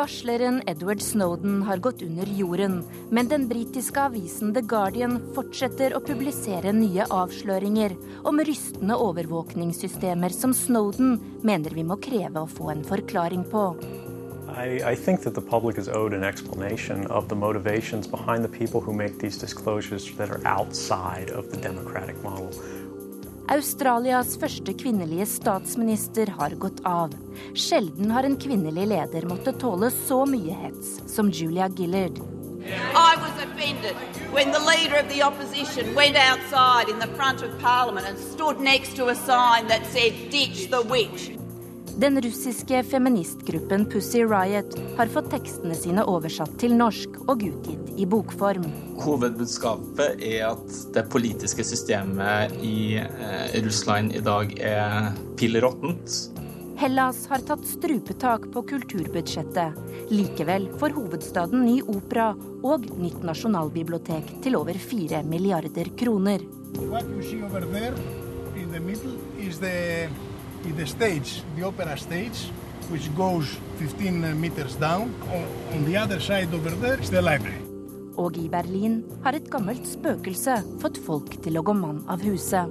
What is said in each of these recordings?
Varsleren Edward Snowden har gått under jorden, men den britiske avisen The Guardian fortsetter å publisere nye avsløringer om rystende overvåkningssystemer som Snowden mener vi må kreve å få en forklaring på. I, I, think that the public is owed an explanation of the motivations behind the people who make these disclosures that are outside of the democratic model. Australias første kvinnelige statsminister har gått av. Sjelden har en kvinnelig leder måttet tåle så mye hets som Julia Gillard. I was offended when the leader of the opposition went outside in the front of Parliament and stood next to a sign that said "Ditch the witch." Den russiske feministgruppen Pussy Riot har fått tekstene sine oversatt til norsk og utgitt i bokform. Hovedbudskapet er at det politiske systemet i eh, Russland i dag er pill råttent. Hellas har tatt strupetak på kulturbudsjettet. Likevel får hovedstaden ny opera og nytt nasjonalbibliotek til over fire milliarder kroner. What you see over there in the middle is the the stage, the opera stage, which goes 15 meters down. On the other side over there is the library. Og i Berlin har et gammelt spøkelse fått folk til å gå mann av huset.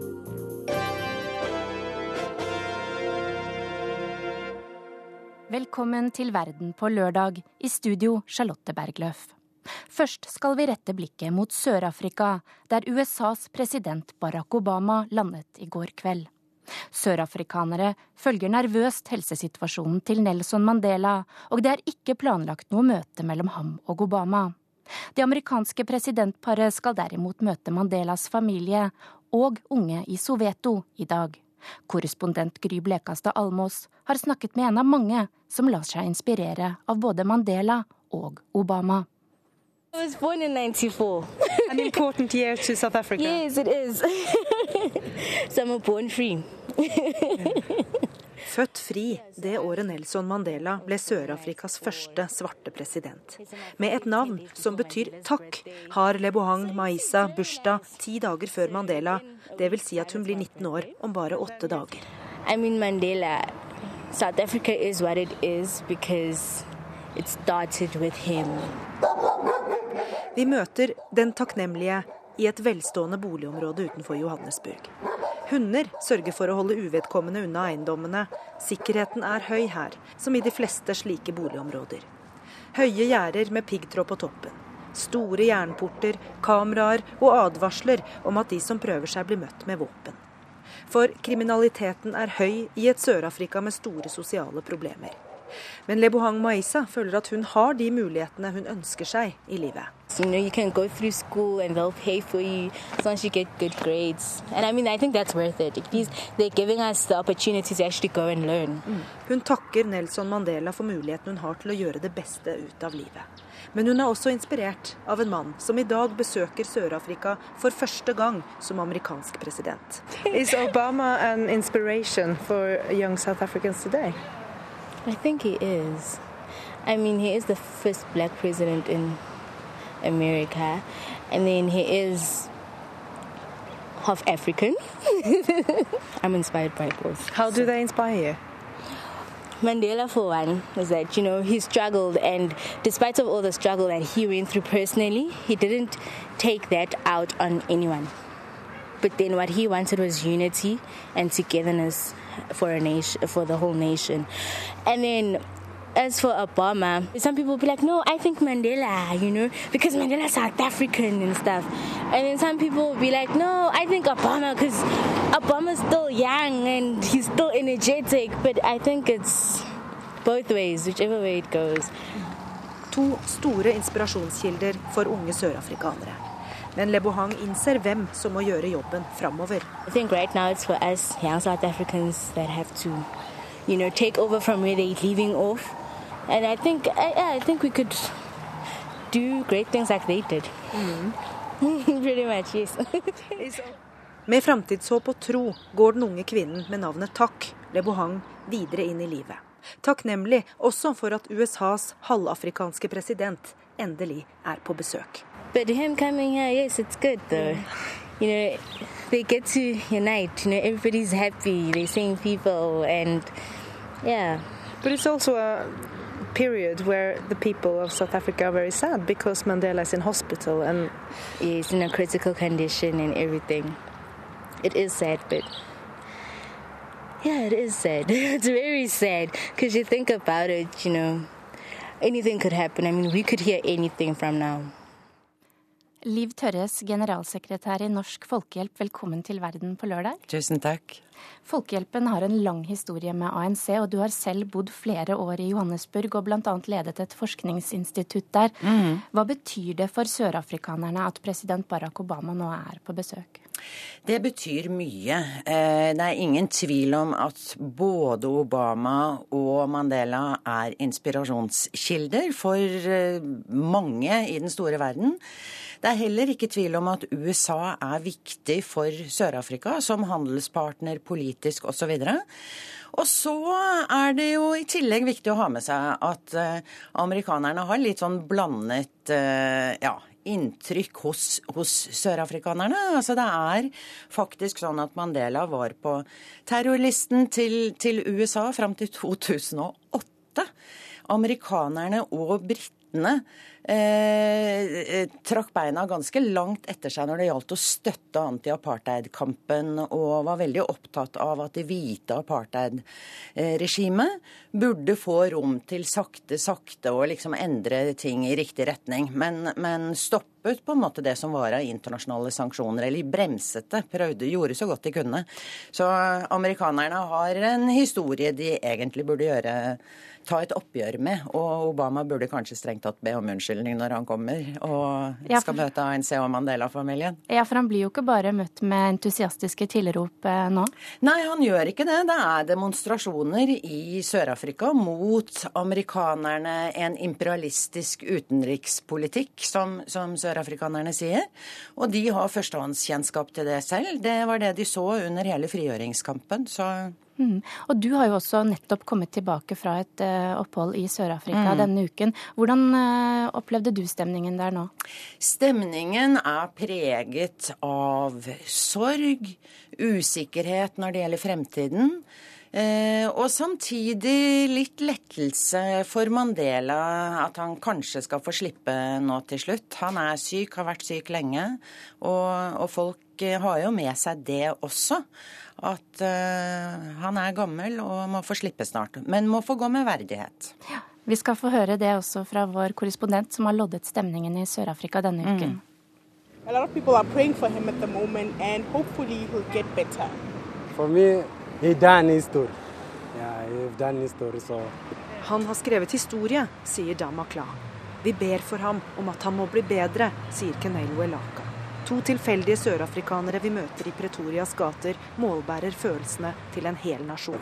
Velkommen til Verden på lørdag, i studio Charlotte Bergløf. Først skal vi rette blikket mot Sør-Afrika, der USAs president Barack Obama landet i går kveld. Sørafrikanere følger nervøst helsesituasjonen til Nelson Mandela, og det er ikke planlagt noe møte mellom ham og Obama. Det amerikanske presidentparet skal derimot møte Mandelas familie og unge i Soveto i dag. Korrespondent Gry Blekastad Almås har snakket med en av mange som lar seg inspirere av både Mandela og Obama. I was born in 94. An important year to South Africa. Yes, it is. so I'm born free. Født fri det året Nelson Mandela ble Sør-Afrikas første svarte president. Med et navn som betyr takk, har Lebohang Maisa bursdag ti dager før Mandela. Det vil si at hun blir 19 år om bare åtte dager. I mean Mandela, South Africa is what it is because it started with him. Vi møter den takknemlige i et velstående boligområde utenfor Johannesburg. Hunder sørger for å holde uvedkommende unna eiendommene. Sikkerheten er høy her, som i de fleste slike boligområder. Høye gjerder med piggtråd på toppen. Store jernporter, kameraer og advarsler om at de som prøver seg, blir møtt med våpen. For kriminaliteten er høy i et Sør-Afrika med store sosiale problemer. Men Lebohang Maisa føler at hun har de mulighetene hun ønsker seg i livet. You know, you can go through school and they'll pay for you as long as you get good grades. And I mean, I think that's worth it. Because they're giving us the opportunity to actually go and learn. Mm. Hun takker Nelson Mandela for muligheten hun har til å gjøre det beste ut av livet. Men hun er også inspirert av en mann som i dag besøker Sør-Afrika for første gang som amerikansk president. Is Obama an inspiration for young South Africans today? I think he is. I mean, he is the first black president in America, and then he is half African. I'm inspired by both. How do they inspire you? Mandela, for one, is that you know he struggled, and despite of all the struggle that he went through personally, he didn't take that out on anyone. But then what he wanted was unity and togetherness for a nation, for the whole nation. And then as for Obama, some people be like, no, I think Mandela, you know, because Mandela's South African and stuff. And then some people will be like, no, I think Obama, because Obama's still young and he's still energetic. But I think it's both ways, whichever way it goes. To store inspirasjonskilder for unge sørafrikanere. Men Lebohang innser hvem som må gjøre jobben framover. Right us, young South Africans that have to, you know, take over from where they're leaving off. And I think, I, I think we could do great things like they did. Mm. Pretty much, yes. med framtidshåp og tro går den unge kvinnen med navnet Takk Lebohang videre inn i livet. Takknemlig også for at USAs halvafrikanske president endelig er på besøk. But him coming here, yes, it's good though. You know, they get to unite. You know, everybody's happy. They're seeing people, and yeah. But it's also a period where the people of South Africa are very sad because Mandela is in hospital and he's in a critical condition and everything. It is sad, but yeah, it is sad. it's very sad because you think about it, you know, anything could happen. I mean, we could hear anything from now. Liv Tørres, generalsekretær i Norsk Folkehjelp, velkommen til Verden på lørdag. Tusen takk. Folkehjelpen har en lang historie med ANC, og du har selv bodd flere år i Johannesburg og bl.a. ledet et forskningsinstitutt der. Mm. Hva betyr det for sørafrikanerne at president Barack Obama nå er på besøk? Det betyr mye. Eh, det er ingen tvil om at både Obama og Mandela er inspirasjonskilder for eh, mange i den store verden. Det er heller ikke tvil om at USA er viktig for Sør-Afrika som handelspartner, politisk osv. Og så er det jo i tillegg viktig å ha med seg at uh, amerikanerne har litt sånn blandet ja, inntrykk hos, hos sørafrikanerne. Altså det er faktisk sånn at Mandela var på terrorlisten til, til USA fram til 2008. Amerikanerne og britene Eh, eh, trakk beina ganske langt etter seg når det gjaldt å støtte anti-apartheid-kampen, og var veldig opptatt av at det hvite apartheid-regimet burde få rom til sakte, sakte å liksom endre ting i riktig retning. Men, men stoppet på en måte det som var av internasjonale sanksjoner, eller bremset det. Prøvde, gjorde så godt de kunne. Så amerikanerne har en historie de egentlig burde gjøre ta et oppgjør med. Og Obama burde kanskje strengt tatt be om unnskyldning når han kommer og skal møte ANC og Mandela-familien. Ja, for han blir jo ikke bare møtt med entusiastiske tilrop eh, nå? Nei, han gjør ikke det. Det er demonstrasjoner i Sør-Afrika mot amerikanerne, en imperialistisk utenrikspolitikk, som, som sørafrikanerne sier. Og de har førstehåndskjennskap til det selv. Det var det de så under hele frigjøringskampen. så... Mm. Og du har jo også nettopp kommet tilbake fra et uh, opphold i Sør-Afrika mm. denne uken. Hvordan uh, opplevde du stemningen der nå? Stemningen er preget av sorg, usikkerhet når det gjelder fremtiden. Eh, og samtidig litt lettelse for Mandela at han kanskje skal få slippe nå til slutt. Han er syk, har vært syk lenge, og, og folk har jo med seg det også at uh, han er gammel og må få slippe snart. Men må få gå med verdighet. Ja, Vi skal få høre det også fra vår korrespondent som har loddet stemningen i Sør-Afrika denne mm. uken. A lot of people are praying for him at the moment, and hopefully he'll get better. For me, he done history. Yeah, he done history, so. Han har skrevet historie, sier Dama Kla. Vi ber for ham om at han må bli bedre, sier Kenelo Elaka. To tilfeldige sørafrikanere vi møter i Pretorias gater, målbærer følelsene til en hel nasjon.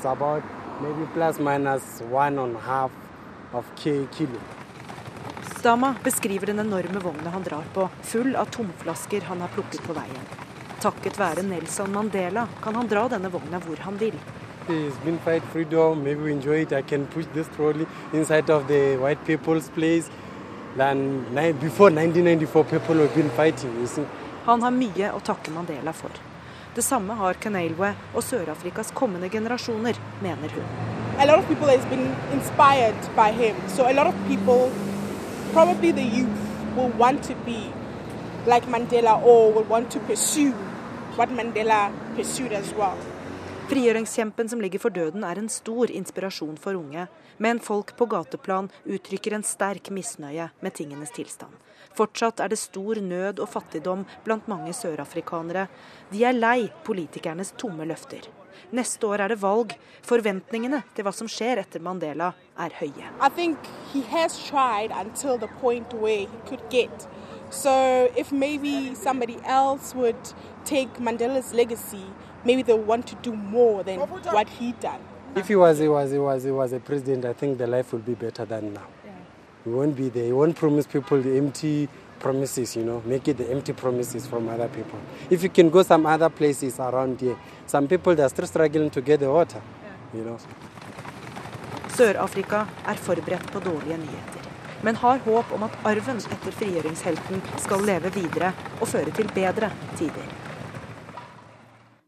Dama beskriver den enorme vogna han drar på, full av tomflasker han har plukket på veien. Takket være Nelson Mandela kan han dra denne vogna hvor han vil. Freedom. Maybe we enjoy it. I can push this trolley inside of the white people's place. Then before 1994, people have been fighting. You see. Han har mye å takke Mandela for. Det samme har Kanelwe og Sør-Afrikas kommende generasjoner, mener hun. A lot of people has been inspired by him. So a lot of people, probably the youth, will want to be like Mandela or will want to pursue what Mandela pursued as well. Frigjøringskjempen som ligger for døden er en stor inspirasjon for unge, men folk på gateplan uttrykker en sterk misnøye med tingenes tilstand. Fortsatt er det stor nød og fattigdom blant mange sørafrikanere. De er lei politikernes tomme løfter. Neste år er det valg. Forventningene til hva som skjer etter Mandela, er høye. So if maybe somebody else would take Mandela's legacy, maybe they want to do more than what he done. If he was, he was, he was, he was a president, I think the life would be better than now. We won't be there. We won't promise people the empty promises, you know, make it the empty promises from other people. If you can go some other places around here, some people they are still struggling to get the water, you know. Sør-Afrika er forberedt på dårlige nyheter, men har håp om at arven etter frigjøringshelten skal leve videre og føre til bedre tider.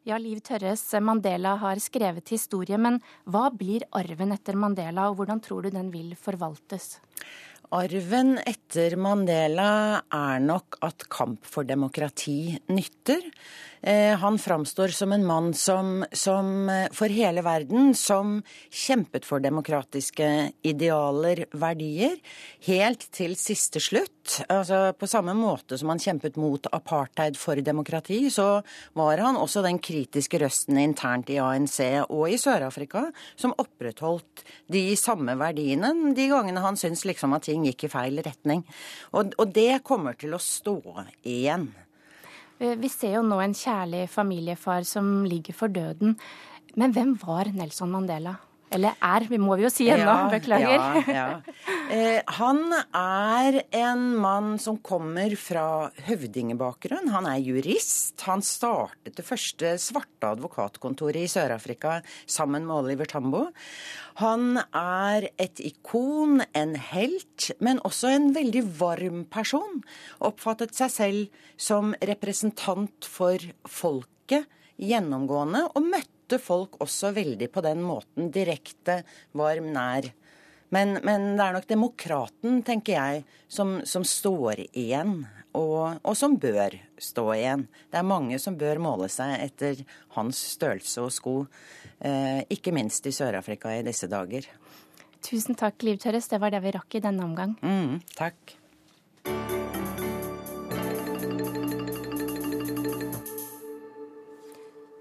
Ja, Liv Tørres, Mandela har skrevet historie, men hva blir arven etter Mandela, og hvordan tror du den vil forvaltes? Arven etter Mandela er nok at kamp for demokrati nytter. Eh, han framstår som en mann som, som, eh, for hele verden som kjempet for demokratiske idealer, verdier, helt til siste slutt. Altså, på samme måte som han kjempet mot apartheid for demokrati, så var han også den kritiske røsten internt i ANC og i Sør-Afrika som opprettholdt de samme verdiene de gangene han syntes liksom at ting gikk i feil retning. Og, og det kommer til å stå igjen. Eh, vi ser jo nå en kjærlig familiefar som ligger for døden. Men hvem var Nelson Mandela? Eller er, må vi jo si ennå. Ja, Beklager. Ja, ja. Eh, han er en mann som kommer fra høvdingebakgrunn. Han er jurist. Han startet det første svarte advokatkontoret i Sør-Afrika sammen med Oliver Tambo. Han er et ikon, en helt, men også en veldig varm person. Oppfattet seg selv som representant for folket gjennomgående, og møtte møtte folk også veldig på den måten. Direkte, varm, nær. Men, men det er nok demokraten, tenker jeg, som, som står igjen. Og, og, som bør stå igjen. Det er mange som bør måle seg etter hans størrelse og sko. Eh, ikke minst i Sør-Afrika i disse dager. Tusen takk, Liv Tørres. Det var det vi rakk i denne omgang. Mm, takk.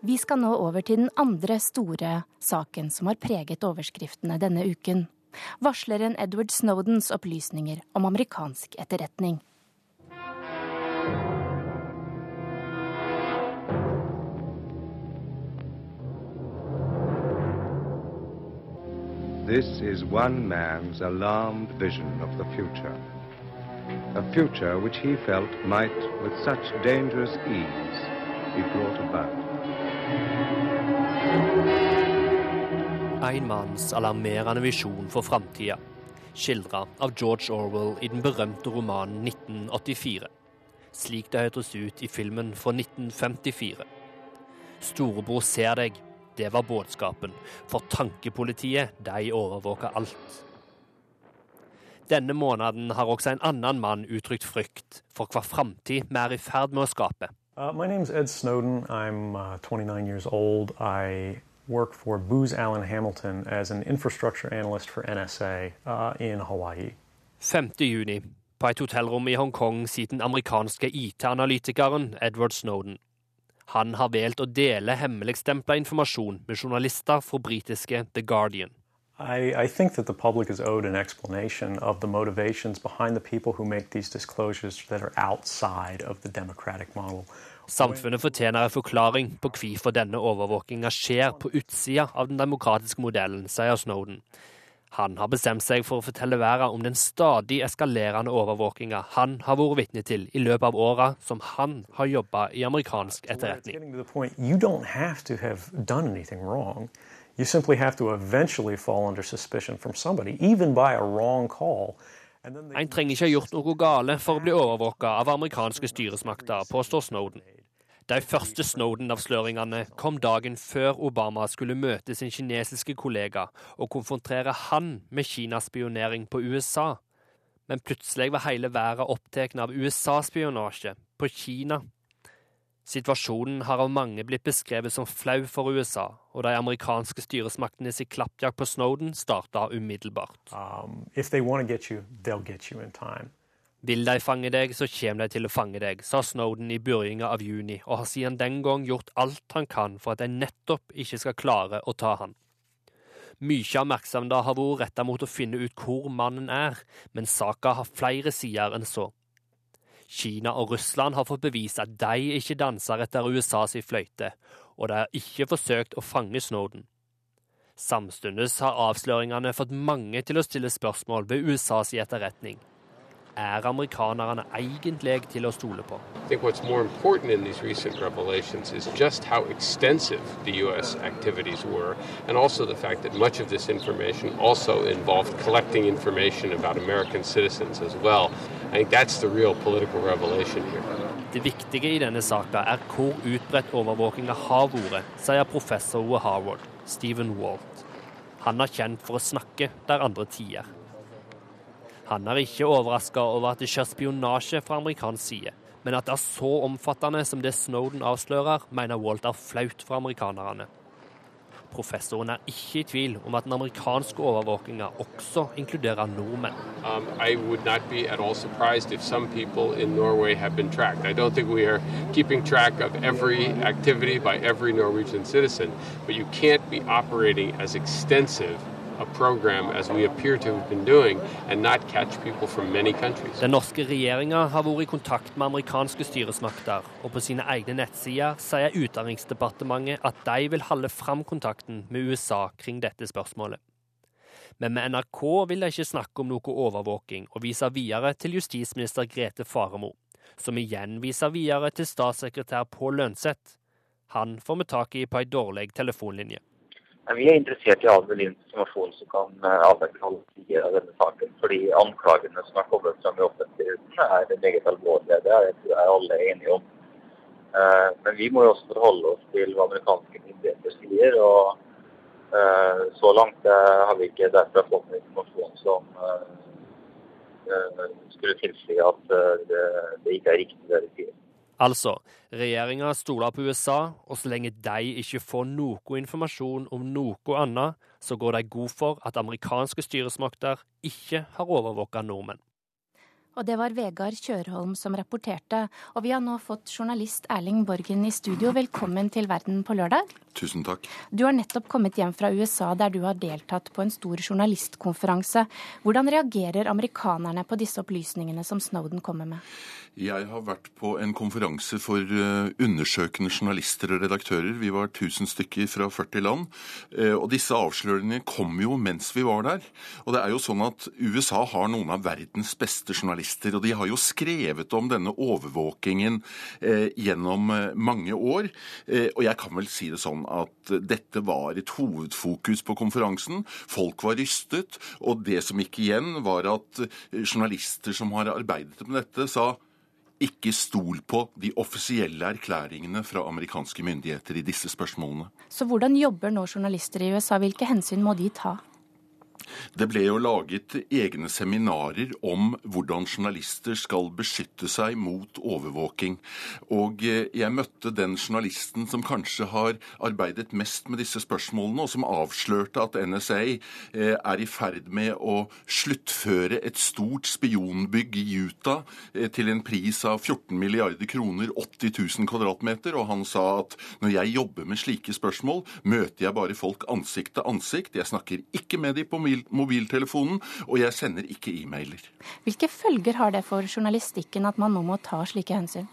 Vi skal nå over til den andre store saken som har preget overskriftene denne uken. Varsleren Edward Snowdens opplysninger om amerikansk etterretning. This is one man's alarmed vision of the future. A future which he felt might, with such dangerous ease, be brought about. En manns alarmerende visjon for framtida, skildra av George Orwell i den berømte romanen 1984. Slik det høres ut i filmen fra 1954. Storebror ser deg, det var budskapen, for tankepolitiet, de overvåker alt. Denne måneden har også en annen mann uttrykt frykt for hva framtid vi er i ferd med å skape. Uh, my Ed Snowden. I'm uh, 29 years old. Work for Booz Allen Hamilton as an infrastructure analyst for NSA uh, in Hawaii. 5. juni. På et hotellrom i Hongkong sitter den amerikanske IT-analytikeren Edward Snowden. Han har valgt å dele hemmeligstempla informasjon med journalister fra britiske The Guardian. I, I, think that the public is owed an explanation of the motivations behind the people who make these disclosures that are outside of the democratic model. Samfunnet fortjener en forklaring på hvorfor denne overvåkinga skjer på utsida av den demokratiske modellen, sier Snowden. Han har bestemt seg for å fortelle verden om den stadig eskalerende overvåkinga han har vært vitne til i løpet av åra som han har jobba i amerikansk etterretning. En trenger ikke ha gjort noe gale for å bli overvåka av amerikanske styresmakter, påstår Snowden. De første Snowden-avsløringene kom dagen før Obama skulle møte sin kinesiske kollega og konfrontere han med Kinas spionering på USA. Men plutselig var hele verden opptatt av USA-spionasje på Kina. Situasjonen har av mange blitt beskrevet som flau for USA, og de amerikanske styresmaktene sin klappjakt på Snowden starta umiddelbart. Um, vil de fange deg, så kommer de til å fange deg, sa Snowden i begynnelsen av juni, og har siden den gang gjort alt han kan for at de nettopp ikke skal klare å ta han. Mye oppmerksomheten har vært retta mot å finne ut hvor mannen er, men saka har flere sider enn så. Kina og Russland har fått bevise at de ikke danser etter USAs fløyte, og de har ikke forsøkt å fange Snowden. Samtidig har avsløringene fått mange til å stille spørsmål ved USAs etterretning. Er amerikanerne egentlig til å stole på? U.S. activities were, and also the fact that much of this information also involved collecting information about American citizens as well. I think that's the real political revelation here. Det viktige i denne saka er hvor utbredt overvåkinga har vært, sier professor ved Harvard, Stephen Walt. Han er kjent for å snakke der andre tier. Han er ikke overraska over at det skjer spionasje fra amerikansk side, men at det er så omfattende som det Snowden avslører, mener Walt er flaut for amerikanerne. Professoren er ikke i tvil om at den amerikanske overvåkinga også inkluderer nordmenn. Um, I would not be at all surprised if some people in Norway have been tracked. I don't think we are keeping track of every activity by every Norwegian citizen, but you can't a program as we appear to have been doing and not catch people from many countries. Den norske regjeringen har vært i kontakt med amerikanske styresmakter, og på sine egne nettsider sier Utenriksdepartementet at de vil holde fram kontakten med USA kring dette spørsmålet. Men med NRK vil de ikke snakke om noe overvåking, og viser videre til justisminister Grete Faremo, som igjen viser videre til statssekretær Pål Lønseth. Han får vi tak i på ei dårlig telefonlinje. Vi er interessert i all mulig informasjon som kan eh, avdekke alle sider av denne saken. Fordi anklagene som har kommet fram i offentligheten er meget alvorlige. Det er, tror jeg alle er enige om. Eh, men vi må jo også forholde oss til hva amerikanske myndigheter sier. og eh, Så langt har vi ikke derfra fått noen informasjon som skulle tilsi at det, det ikke er riktig det de sier. Altså, regjeringa stoler på USA, og så lenge de ikke får noe informasjon om noe annet, så går de god for at amerikanske styresmakter ikke har overvåka nordmenn. Og det var Vegard Kjørholm som rapporterte. Og vi har nå fått journalist Erling Borgen i studio. Velkommen til Verden på lørdag. Tusen takk. Du har nettopp kommet hjem fra USA, der du har deltatt på en stor journalistkonferanse. Hvordan reagerer amerikanerne på disse opplysningene som Snowden kommer med? Jeg har vært på en konferanse for eh, undersøkende journalister og redaktører. Vi var 1000 stykker fra 40 land. Eh, og disse avsløringene kom jo mens vi var der. Og det er jo sånn at USA har noen av verdens beste journalister. Og de har jo skrevet om denne overvåkingen eh, gjennom mange år. Og jeg kan vel si det sånn at dette var et hovedfokus på konferansen. Folk var rystet. Og det som gikk igjen, var at journalister som har arbeidet med dette, sa ikke stol på de offisielle erklæringene fra amerikanske myndigheter i disse spørsmålene. Så hvordan jobber nå journalister i USA? Hvilke hensyn må de ta? Det ble jo laget egne seminarer om hvordan journalister skal beskytte seg mot overvåking. Og eh, jeg møtte den journalisten som kanskje har arbeidet mest med disse spørsmålene, og som avslørte at NSA eh, er i ferd med å sluttføre et stort spionbygg i Utah eh, til en pris av 14 milliarder kroner, 80 000 kvadratmeter. Og han sa at når jeg jobber med slike spørsmål, møter jeg bare folk ansikt til ansikt. Jeg snakker ikke med dem på mobiltelefonen, og jeg sender ikke e-mailer. Hvilke følger har det for journalistikken at man nå må ta slike hensyn?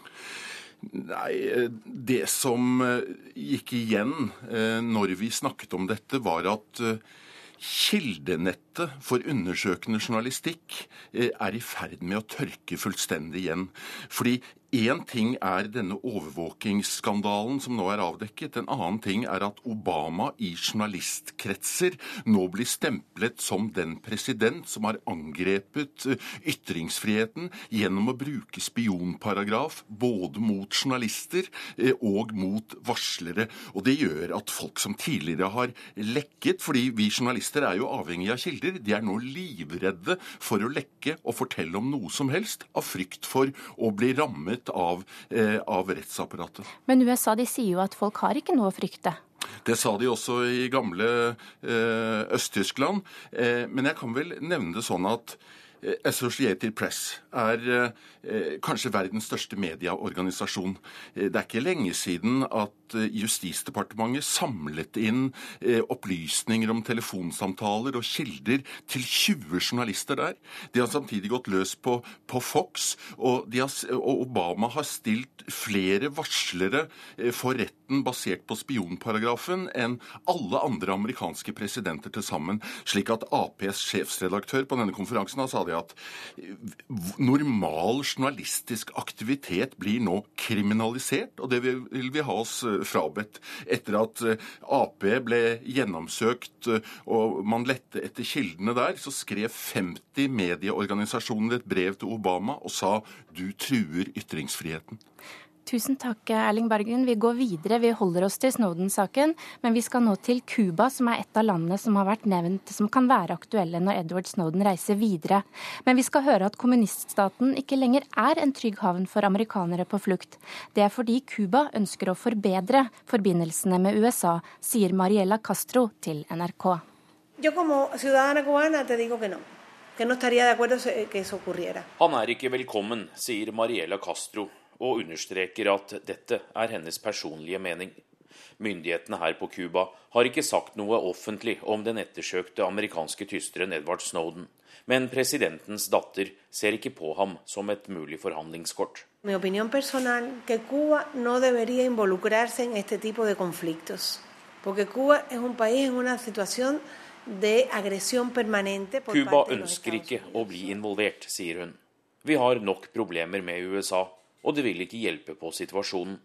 Nei, Det som eh, gikk igjen eh, når vi snakket om dette, var at eh, kildenettet for undersøkende journalistikk er i ferd med å tørke fullstendig igjen. Fordi Én ting er denne overvåkingsskandalen som nå er avdekket. En annen ting er at Obama i journalistkretser nå blir stemplet som den president som har angrepet eh, ytringsfriheten gjennom å bruke spionparagraf både mot journalister eh, og mot varslere. Og det gjør at folk som tidligere har lekket, fordi vi journalister er jo avhengige av kilder, de er nå livredde for å lekke og fortelle om noe som helst av frykt for å bli rammet av, eh, av rettsapparatet. Men USA de sier jo at folk har ikke noe å frykte. Det sa de også i gamle eh, Øst-Tyskland. Eh, men jeg kan vel nevne det sånn at Associated Press er eh, kanskje verdens største medieorganisasjon. Eh, det er ikke lenge siden at Justisdepartementet samlet inn opplysninger om telefonsamtaler og kilder til 20 journalister der. De har samtidig gått løs på, på Fox, og, har, og, Obama har stilt flere varslere for retten basert på spionparagrafen enn alle andre amerikanske presidenter til sammen. Slik at Aps sjefsredaktør på denne konferansen sa at normal journalistisk aktivitet blir nå kriminalisert, og det vil vi ha oss frabedt. Etter at Ap ble gjennomsøkt og man lette etter kildene der, så skrev 50 medieorganisasjoner et brev til Obama og sa du truer ytringsfriheten. Tusen takk, Erling Bergen. Vi går videre. Vi holder oss til Snowden-saken, men vi skal nå til Cuba, som er et av landene som har vært nevnt som kan være aktuelle når Edward Snowden reiser videre. Men vi skal høre at kommuniststaten ikke lenger er en trygg havn for amerikanere på flukt. Det er fordi Cuba ønsker å forbedre forbindelsene med USA, sier Mariella Castro til NRK. Han er ikke velkommen, sier Mariela Castro og understreker at dette er hennes personlige mening. Myndighetene her på Cuba har ikke sagt noe offentlig om den ettersøkte amerikanske tysteren Edward Snowden, men presidentens datter ser ikke på ham som et mulig forhandlingskort. Personal Cuba no en este tipo de conflictos, porque Cuba es un país en una situación de agresión permanente Cuba ønsker ikke å bli involvert, sier hun. Vi har nok problemer med USA, og det vil ikke hjelpe på situasjonen.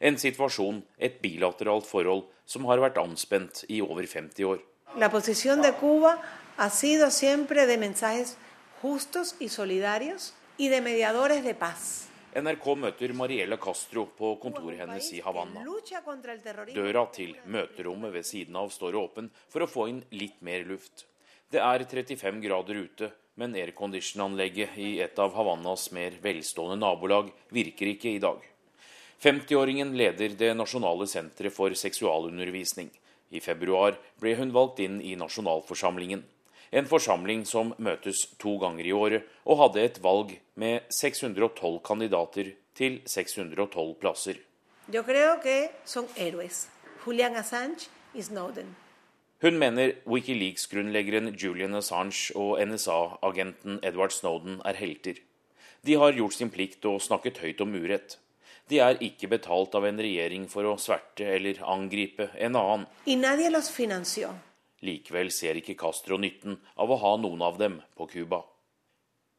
En situasjon, et bilateralt forhold, som har vært anspent i over 50 år. La posición de Cuba ha sido siempre de mensajes justos y solidarios y de mediadores de paz. NRK møter Mariela Castro på kontoret hennes i Havanna. Døra til møterommet ved siden av står åpen for å få inn litt mer luft. Det er 35 grader ute, men aircondition-anlegget i et av Havannas mer velstående nabolag virker ikke i dag. 50-åringen leder Det nasjonale senteret for seksualundervisning. I februar ble hun valgt inn i nasjonalforsamlingen. En forsamling som møtes to ganger i året, og hadde et valg med 612 kandidater til 612 plasser. Jeg tror de er héroes. Julian Assange er Snowden. Hun mener Wikileaks-grunnleggeren Julian Assange og NSA-agenten Edward Snowden er helter. De har gjort sin plikt og snakket høyt om urett. De er ikke betalt av en regjering for å sverte eller angripe en annen. Likevel ser ikke Castro nytten av å ha noen av dem på Cuba.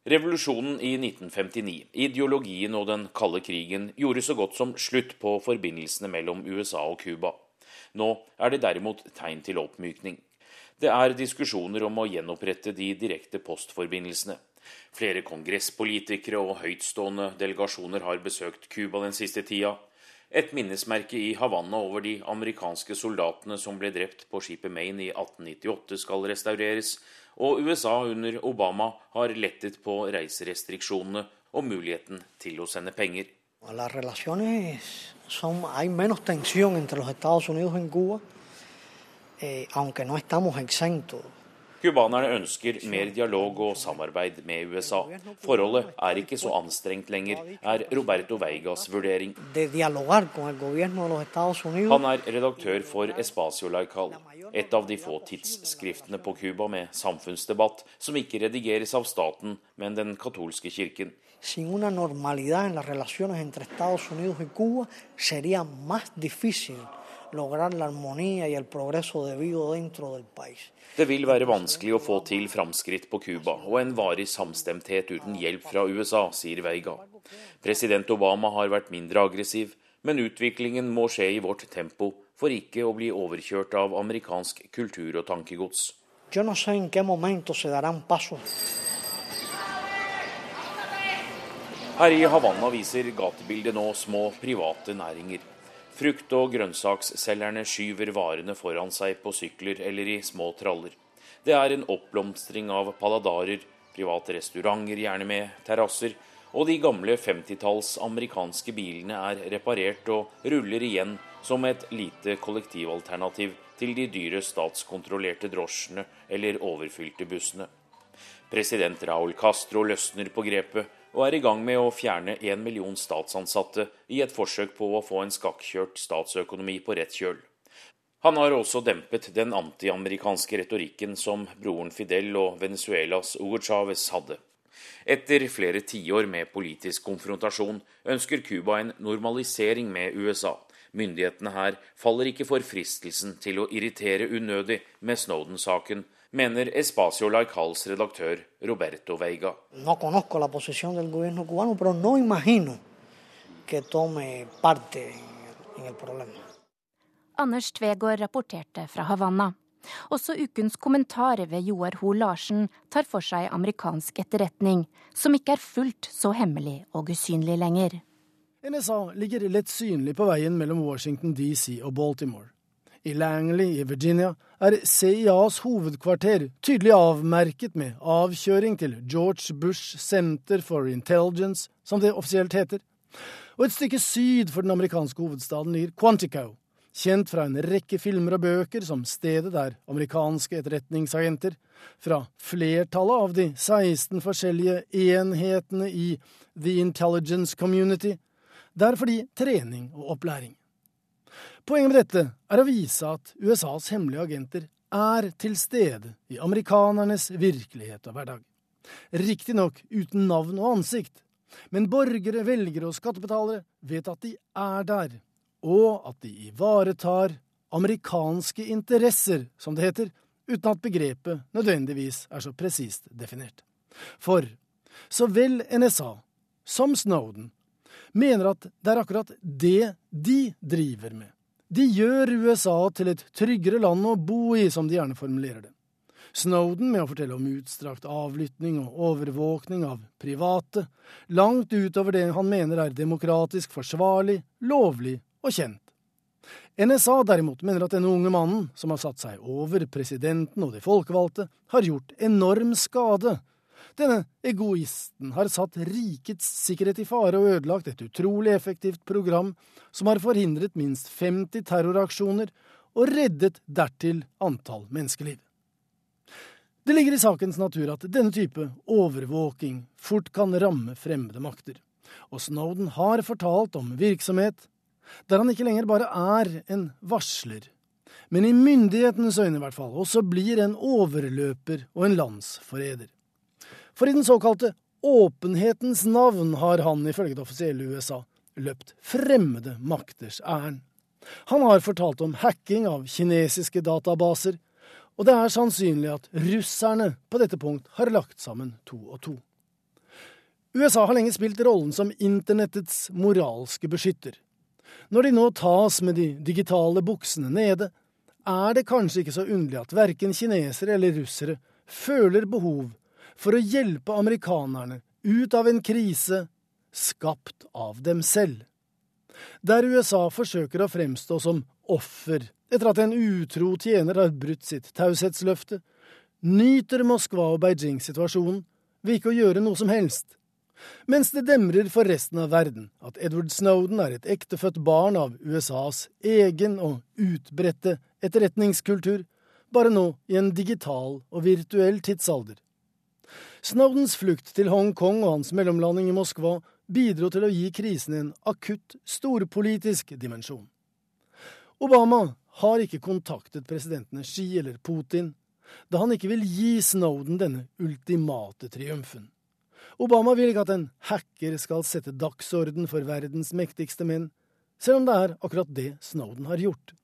Revolusjonen i 1959, ideologien og den kalde krigen gjorde så godt som slutt på forbindelsene mellom USA og Cuba. Nå er det derimot tegn til oppmykning. Det er diskusjoner om å gjenopprette de direkte postforbindelsene. Flere kongresspolitikere og høytstående delegasjoner har besøkt Cuba den siste tida. Et minnesmerke i Havanna over de amerikanske soldatene som ble drept på skipet Maine i 1898 skal restaureres, og USA under Obama har lettet på reiserestriksjonene og muligheten til å sende penger. Las relaciones son, hay menos tensión entre los Estados Unidos en Cuba, eh, aunque no estamos exentos. Cubanerne ønsker mer dialog og samarbeid med USA. Forholdet er ikke så anstrengt lenger, er Roberto Veigas vurdering. Han er redaktør for Espacio Laical, et av de få tidsskriftene på Cuba med samfunnsdebatt som ikke redigeres av staten, men den katolske kirken sin una normalidad en las relaciones entre Estados Unidos y Cuba, sería más difícil lograr la armonía y el progreso debido dentro del país. Det vil være vanskelig å få til framskritt på Cuba og en varig samstemthet uten hjelp fra USA, sier Veiga. President Obama har vært mindre aggressiv, men utviklingen må skje i vårt tempo for ikke å bli overkjørt av amerikansk kultur og tankegods. Yo no sé en qué momento se darán pasos Her i Havanna viser gatebildet nå små private næringer. Frukt- og grønnsaksselgerne skyver varene foran seg på sykler eller i små traller. Det er en oppblomstring av paladarer, private restauranter, gjerne med terrasser, og de gamle 50-talls amerikanske bilene er reparert og ruller igjen som et lite kollektivalternativ til de dyre statskontrollerte drosjene eller overfylte bussene. President Raúl Castro løsner på grepet og er i gang med å fjerne én million statsansatte i et forsøk på å få en skakkjørt statsøkonomi på rett kjøl. Han har også dempet den antiamerikanske retorikken som broren Fidel og Venezuelas Hugo Chávez hadde. Etter flere tiår med politisk konfrontasjon ønsker Cuba en normalisering med USA. Myndighetene her faller ikke for fristelsen til å irritere unødig med Snowden-saken, mener Espacio Laicals redaktør Roberto Veiga. No conozco la posición del gobierno cubano, pero no imagino que tome parte en el problema. Anders Tvegård rapporterte fra Havanna. Også ukens kommentar ved Joar Ho Larsen tar for seg amerikansk etterretning, som ikke er fullt så hemmelig og usynlig lenger. NSA ligger lett synlig på veien mellom Washington DC og Baltimore. I Langley i Virginia er CIAs hovedkvarter tydelig avmerket med avkjøring til George Bush Center for Intelligence, som det offisielt heter. Og et stykke syd for den amerikanske hovedstaden ligger Quantico, kjent fra en rekke filmer og bøker som stedet der amerikanske etterretningsagenter fra flertallet av de 16 forskjellige enhetene i The Intelligence Community, der er de trening og opplæring. Poenget med dette er å vise at USAs hemmelige agenter er til stede i amerikanernes virkelighet og hverdag. Riktignok uten navn og ansikt, men borgere, velgere og skattebetalere vet at de er der, og at de ivaretar amerikanske interesser, som det heter, uten at begrepet nødvendigvis er så presist definert. For så vel NSA som Snowden mener at det er akkurat det de driver med. De gjør USA til et tryggere land å bo i, som de gjerne formulerer det. Snowden med å fortelle om utstrakt avlytting og overvåkning av private, langt utover det han mener er demokratisk forsvarlig, lovlig og kjent. NSA derimot mener at denne unge mannen, som har satt seg over presidenten og de folkevalgte, har gjort enorm skade denne egoisten har satt rikets sikkerhet i fare og ødelagt et utrolig effektivt program som har forhindret minst 50 terroraksjoner og reddet dertil antall menneskeliv. Det ligger i sakens natur at denne type overvåking fort kan ramme fremmede makter, og Snowden har fortalt om virksomhet der han ikke lenger bare er en varsler, men i myndighetenes øyne i hvert fall også blir en overløper og en landsforræder. For i den såkalte åpenhetens navn har han, ifølge det offisielle USA, løpt fremmede makters ærend. Han har fortalt om hacking av kinesiske databaser, og det er sannsynlig at russerne på dette punkt har lagt sammen to og to. USA har lenge spilt rollen som internettets moralske beskytter. Når de nå tas med de digitale buksene nede, er det kanskje ikke så underlig at verken kinesere eller russere føler behov for å hjelpe amerikanerne ut av en krise skapt av dem selv. Der USA forsøker å fremstå som offer etter at en utro tjener har brutt sitt taushetsløfte, nyter Moskva og Beijing situasjonen ved ikke å gjøre noe som helst. Mens det demrer for resten av verden at Edward Snowden er et ektefødt barn av USAs egen og utbredte etterretningskultur, bare nå i en digital og virtuell tidsalder. Snowdens flukt til Hongkong og hans mellomlanding i Moskva bidro til å gi krisen en akutt storpolitisk dimensjon. Obama har ikke kontaktet presidentene Xi eller Putin, da han ikke vil gi Snowden denne ultimate triumfen. Obama vil ikke at en hacker skal sette dagsorden for verdens mektigste menn, selv om det er akkurat det Snowden har gjort.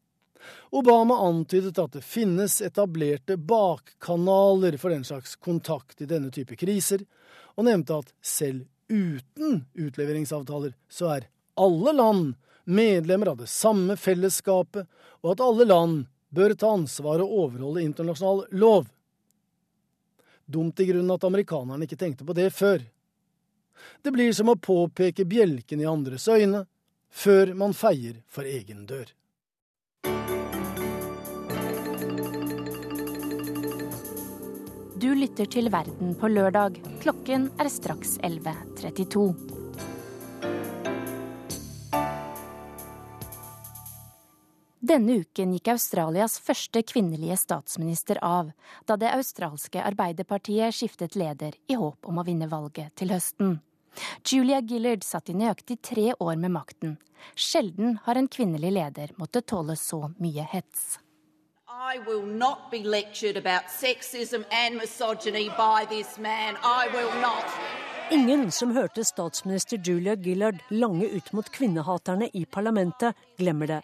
Obama antydet at det finnes etablerte bakkanaler for den slags kontakt i denne type kriser, og nevnte at selv uten utleveringsavtaler så er alle land medlemmer av det samme fellesskapet, og at alle land bør ta ansvar og overholde internasjonal lov. Dumt i grunnen at amerikanerne ikke tenkte på det før. Det blir som å påpeke bjelken i andres øyne før man feier for egen dør. Du lytter til Verden på lørdag. Klokken er straks 11.32. Denne uken gikk Australias første kvinnelige statsminister av, da det australske Arbeiderpartiet skiftet leder i håp om å vinne valget til høsten. Julia Gillard satt i nøyaktig tre år med makten. Sjelden har en kvinnelig leder måttet tåle så mye hets. I will not be lectured about sexism and misogyny by this man. I will not. Ingen som hørte statsminister Julia Gillard lange ut mot kvinnehaterne i parlamentet, glemmer det.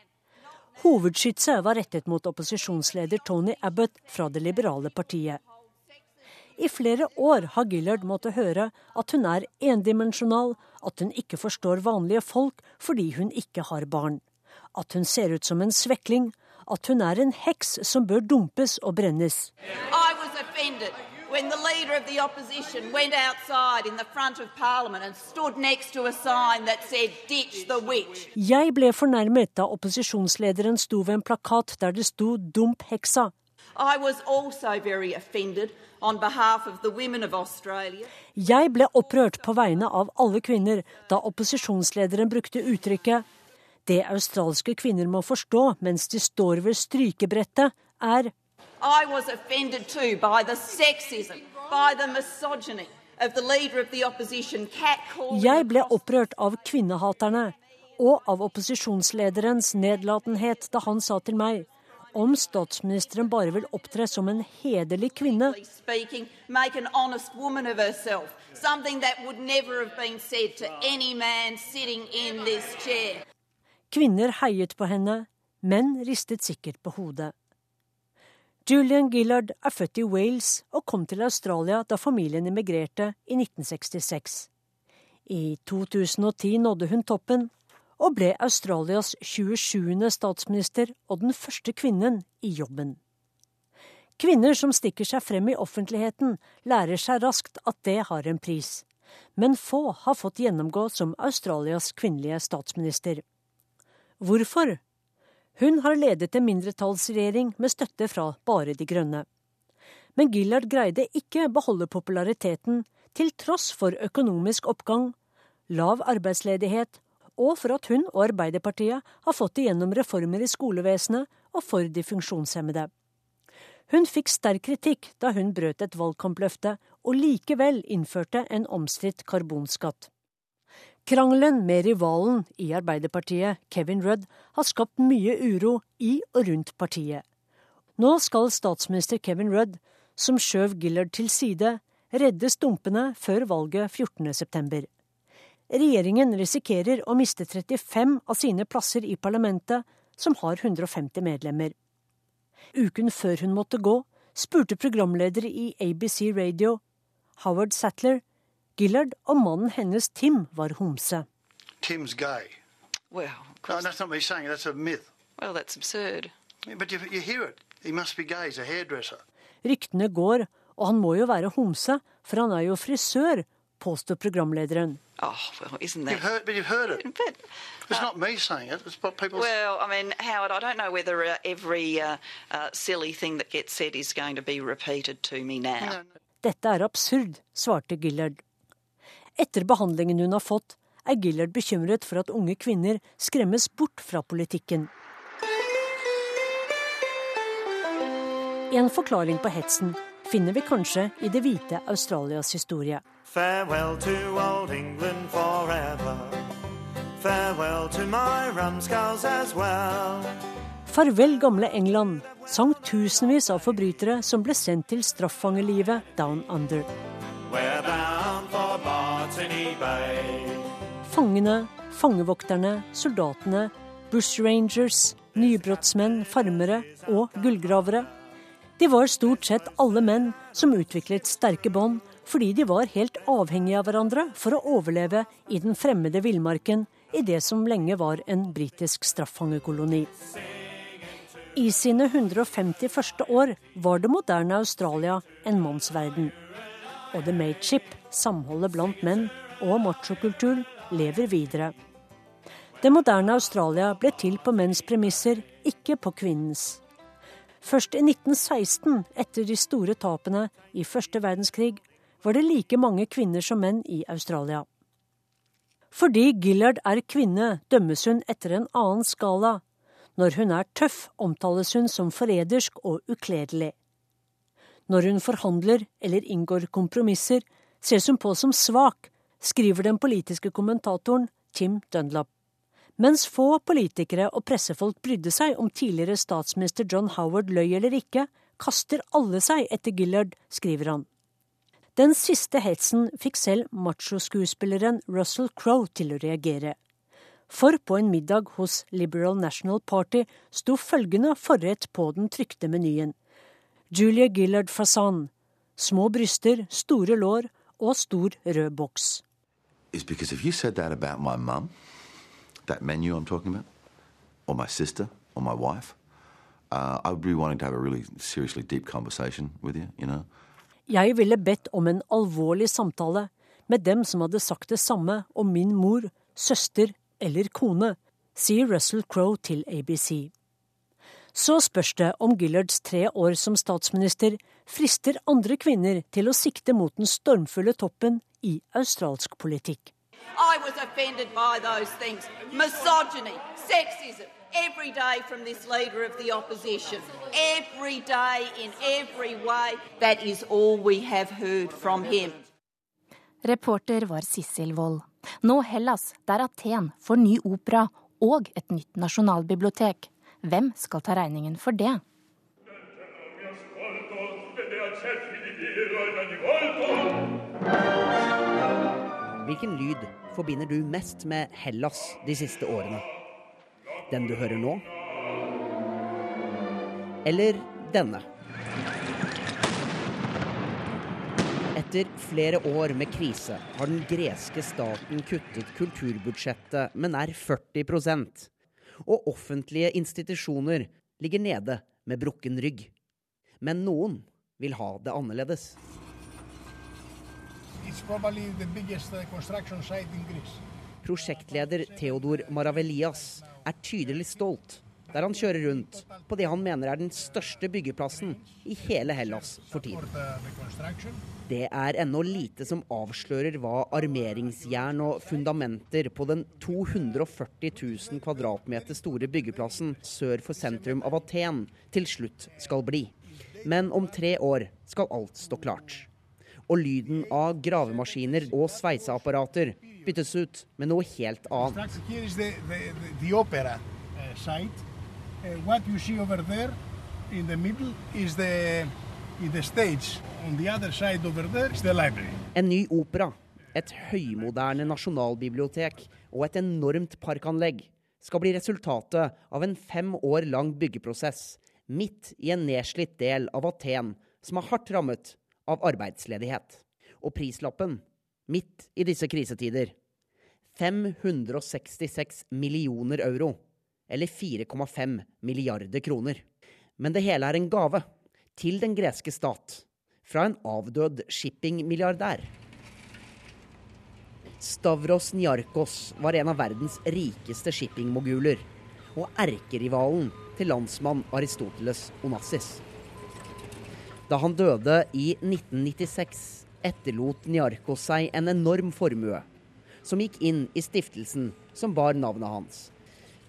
Hovedskytset var rettet mot opposisjonsleder Tony Abbott fra det liberale partiet. I flere år har Gillard måttet høre at hun er endimensjonal, at hun ikke forstår vanlige folk fordi hun ikke har barn. At hun ser ut som en svekling, at hun er en heks som bør dumpes og brennes. When the leader of the opposition went outside in the front of Parliament and stood next to a sign that said "Ditch the witch". Jeg ble fornærmet da opposisjonslederen sto ved en plakat der det sto 'Dump heksa'. I was also very offended on behalf of the women of Australia. Jeg ble opprørt på vegne av alle kvinner da opposisjonslederen brukte uttrykket 'Det australske kvinner må forstå mens de står ved strykebrettet', er I was offended too by the sexism, by the misogyny of the leader of the opposition, Jeg ble opprørt av kvinnehaterne og av opposisjonslederens nedlatenhet da han sa til meg om statsministeren bare vil opptre som en hederlig kvinne. Kvinner heiet på henne, menn ristet sikkert på hodet. Julian Gillard er født i Wales og kom til Australia da familien emigrerte i 1966. I 2010 nådde hun toppen og ble Australias 27. statsminister og den første kvinnen i jobben. Kvinner som stikker seg frem i offentligheten, lærer seg raskt at det har en pris. Men få har fått gjennomgå som Australias kvinnelige statsminister. Hvorfor? Hun har ledet en mindretallsregjering med støtte fra bare De grønne. Men Gillard greide ikke beholde populariteten til tross for økonomisk oppgang, lav arbeidsledighet og for at hun og Arbeiderpartiet har fått igjennom reformer i skolevesenet og for de funksjonshemmede. Hun fikk sterk kritikk da hun brøt et valgkampløfte og likevel innførte en omstridt karbonskatt. Krangelen med rivalen i Arbeiderpartiet, Kevin Rudd, har skapt mye uro i og rundt partiet. Nå skal statsminister Kevin Rudd, som skjøv Gillard til side, redde stumpene før valget 14.9. Regjeringen risikerer å miste 35 av sine plasser i parlamentet, som har 150 medlemmer. Uken før hun måtte gå, spurte programleder i ABC Radio, Howard Sattler, Gillard og mannen hennes Tim var homse. Tim's gay. Well, no, that's not me saying. That's a myth. Well, that's absurd. Yeah, but you, you hear it. He must be gay. He's a hairdresser. Ryktene går, og han må jo være homse, for han er jo frisør, påstår programlederen. Oh, well, isn't that... You've heard, but you've heard it. But, it's uh, not me saying it. It's what people. Well, I mean, Howard, I don't know whether uh, every uh, uh, silly thing that gets said is going to be repeated to me now. No, no. Dette er absurd, svarte Gillard. Etter behandlingen hun har fått, er Gillard bekymret for at unge kvinner skremmes bort fra politikken. En forklaring på hetsen finner vi kanskje i det hvite Australias historie. Farewell to old England forever. Farewell to my rumscows as well. Farvel, gamle England, sang tusenvis av forbrytere som ble sendt til straffangerlivet down under. Fangene, fangevokterne, soldatene, bushrangers, nybrottsmenn, farmere og gullgravere. De var stort sett alle menn som utviklet sterke bånd fordi de var helt avhengige av hverandre for å overleve i den fremmede villmarken i det som lenge var en britisk straffangekoloni. I sine 150 første år var det moderne Australia en mannsverden. Og The Mateship, samholdet blant menn og machokultur, lever videre. Det moderne Australia ble til på menns premisser, ikke på kvinnens. Først i 1916, etter de store tapene i første verdenskrig, var det like mange kvinner som menn i Australia. Fordi Gillard er kvinne, dømmes hun etter en annen skala. Når hun er tøff, omtales hun som forrædersk og ukledelig. Når hun forhandler eller inngår kompromisser, ses hun på som svak, skriver den politiske kommentatoren Tim Dunlop. Mens få politikere og pressefolk brydde seg om tidligere statsminister John Howard løy eller ikke, kaster alle seg etter Gillard, skriver han. Den siste hetsen fikk selv machoskuespilleren Russell Crowe til å reagere. For på en middag hos Liberal National Party sto følgende forrett på den trykte menyen. Julia Gillard fasan. Små bryster, store lår og stor rød boks. It's because if you said that about my mum, that menu I'm talking about, or my sister, or my wife, uh, I would be wanting to have a really seriously deep conversation with you, you know. Jeg ville bedt om en alvorlig samtale med dem som hadde sagt det samme om min mor, søster eller kone, sier Russell Crowe til ABC. Så spørs det om Gillards tre år som statsminister frister andre kvinner til å sikte mot den stormfulle toppen i australsk politikk. I was offended by those things. Misogyny, sexism, every day from this leader of the opposition. Every day, in every way. That is all we have heard from him. Reporter var Sissel Wold. Nå Hellas, der Aten får ny opera og et nytt nasjonalbibliotek. Hvem skal ta regningen for det? Hvilken lyd forbinder du mest med Hellas de siste årene? Den du hører nå? Eller denne? Etter flere år med krise har den greske staten kuttet kulturbudsjettet med nær 40% Og offentlige institusjoner ligger nede med brukken rygg. Men noen vil ha det annerledes. Prosjektleder Theodor Maravelias er tydelig stolt der han kjører rundt på det han mener er den største byggeplassen i hele Hellas for tiden. Det er ennå lite som avslører hva armeringsjern og fundamenter på den 240 000 kvadratmeter store byggeplassen sør for sentrum av Aten til slutt skal bli. Men om tre år skal alt stå klart. Og lyden av gravemaskiner og sveiseapparater byttes ut med noe helt annet. En ny opera, et høymoderne nasjonalbibliotek og et enormt parkanlegg skal bli resultatet av en fem år lang byggeprosess midt i en nedslitt del av Aten som er hardt rammet av arbeidsledighet. Og prislappen, midt i disse krisetider, 566 millioner euro eller 4,5 milliarder kroner. Men det hele er en gave til den greske stat fra en avdød shippingmilliardær. Stavros Niarkos var en av verdens rikeste shippingmoguler og erkerivalen til landsmann Aristoteles Onassis. Da han døde i 1996, etterlot Niarkos seg en enorm formue, som gikk inn i stiftelsen som bar navnet hans.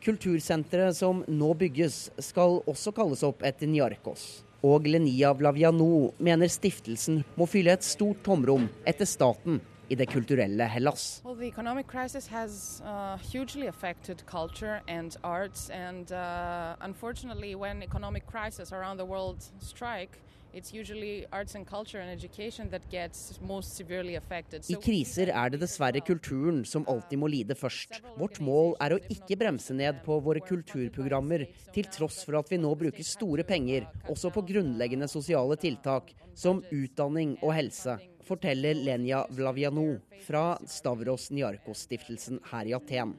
Kultursenteret som nå bygges, skal også kalles opp etter Niarkos. Og Lenia Vlaviano mener stiftelsen må fylle et stort tomrom etter staten i det kulturelle Hellas. Well, the economic crisis has uh, hugely affected culture and arts, and uh, unfortunately, when economic crisis around i kriser er det dessverre kulturen som alltid må lide først. Vårt mål er å ikke bremse ned på våre kulturprogrammer, til tross for at vi nå bruker store penger også på grunnleggende sosiale tiltak som utdanning og helse, forteller Lenya Vlaviano fra Stavros Niarkos-stiftelsen her i Aten.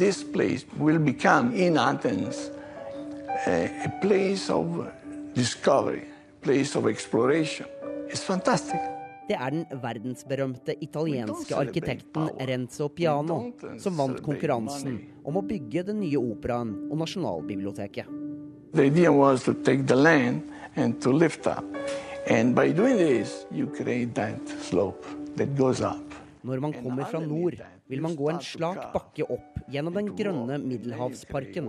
This place will become in Athens a place of discovery place of exploration. It's fantastic. Det er den verdensberømte italienske arkitekten Renzo Piano som vant konkurransen om å bygge den nye operaen og Nasjonalbiblioteket. The idea was to take the land and to lift up. And by doing this, that that. Når man kommer fra nord, vil man gå en slak bakke opp gjennom den grønne Middelhavsparken.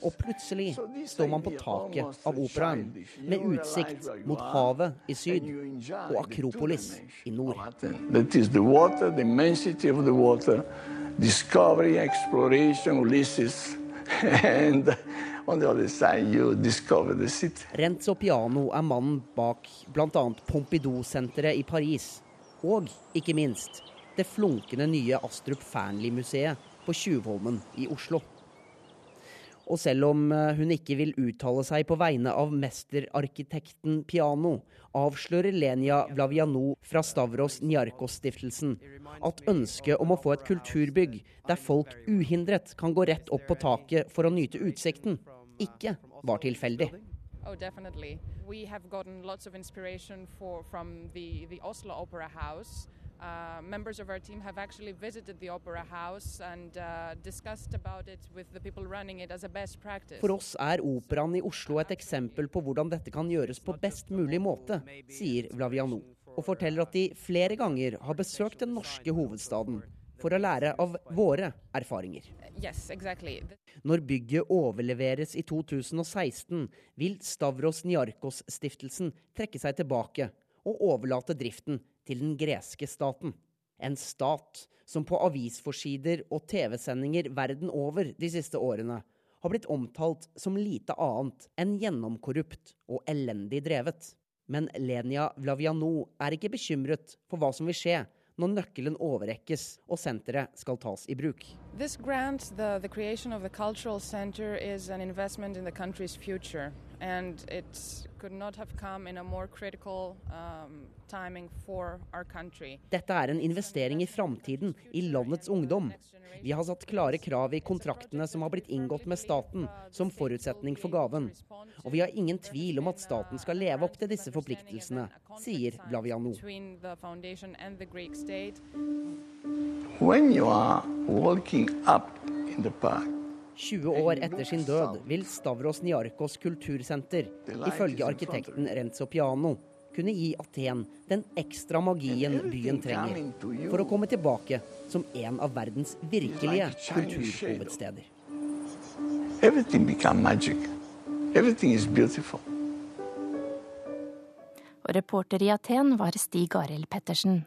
Og plutselig står man på taket av operaen, med utsikt mot havet i syd og Akropolis i nord. Discovery, exploration, Ulysses, and on the other side you discover the city. Renzo Piano er mannen bak bl.a. Pompidou-senteret i Paris, og ikke minst det flunkende nye Astrup Fearnley-museet på Tjuvholmen i Oslo. Og selv om eh, hun ikke vil uttale seg på vegne av mesterarkitekten Piano, avslører Lenia Vlavianou fra Stavros Niarkos-stiftelsen at ønsket om å få et kulturbygg der folk uhindret kan gå rett opp på taket for å nyte utsikten, ikke var tilfeldig. Oh, definitely. We have gotten lots of inspiration for, from the, the Oslo Opera House. Uh, members of our team have actually visited the Opera House and uh, discussed about it with the people running it as a best practice. For oss er operan i Oslo et eksempel på hvordan dette kan gjøres på best mulig måte, sier Vlaviano, og forteller at de flere ganger har besøkt den norske hovedstaden for å lære av våre erfaringer. Yes, exactly. Når bygget overleveres i 2016, vil Stavros Niarkos-stiftelsen trekke seg tilbake og overlate driften til den greske staten. En stat som på avisforsider og TV-sendinger verden over de siste årene har blitt omtalt som lite annet enn gjennomkorrupt og elendig drevet. Men Lenia Vlaviano er ikke bekymret for hva som vil skje når nøkkelen overrekkes og senteret skal tas i bruk. Grant, the, the And it could not have come in a more critical um, timing for our country. Dette er en investering i framtiden, i landets ungdom. Vi har satt klare krav i kontraktene som har blitt inngått med staten, som forutsetning for gaven. Og vi har ingen tvil om at staten skal leve opp til disse forpliktelsene, sier Blaviano. When you are walking up in the park, 20 år etter sin død vil Stavros Niarkos kultursenter, ifølge arkitekten Renzo Piano, kunne gi Aten den ekstra magien byen trenger for å komme tilbake som en av verdens virkelige kulturhovedsteder. Og reporter i Aten var Stig Arild Pettersen.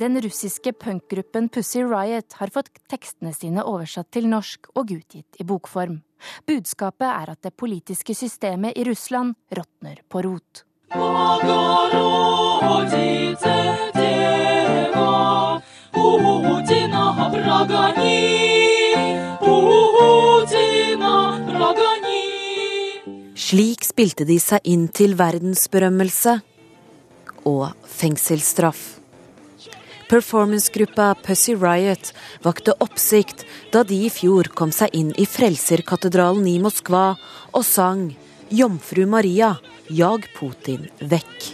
Den russiske punkgruppen Pussy Riot har fått tekstene sine oversatt til norsk og utgitt i bokform. Budskapet er at det politiske systemet i Russland råtner på rot. Slik spilte de seg inn til verdensberømmelse og fengselsstraff. Performancegruppa Pussy Riot vakte oppsikt da de i fjor kom seg inn i Frelserkatedralen i Moskva og sang 'Jomfru Maria, jag Putin vekk'.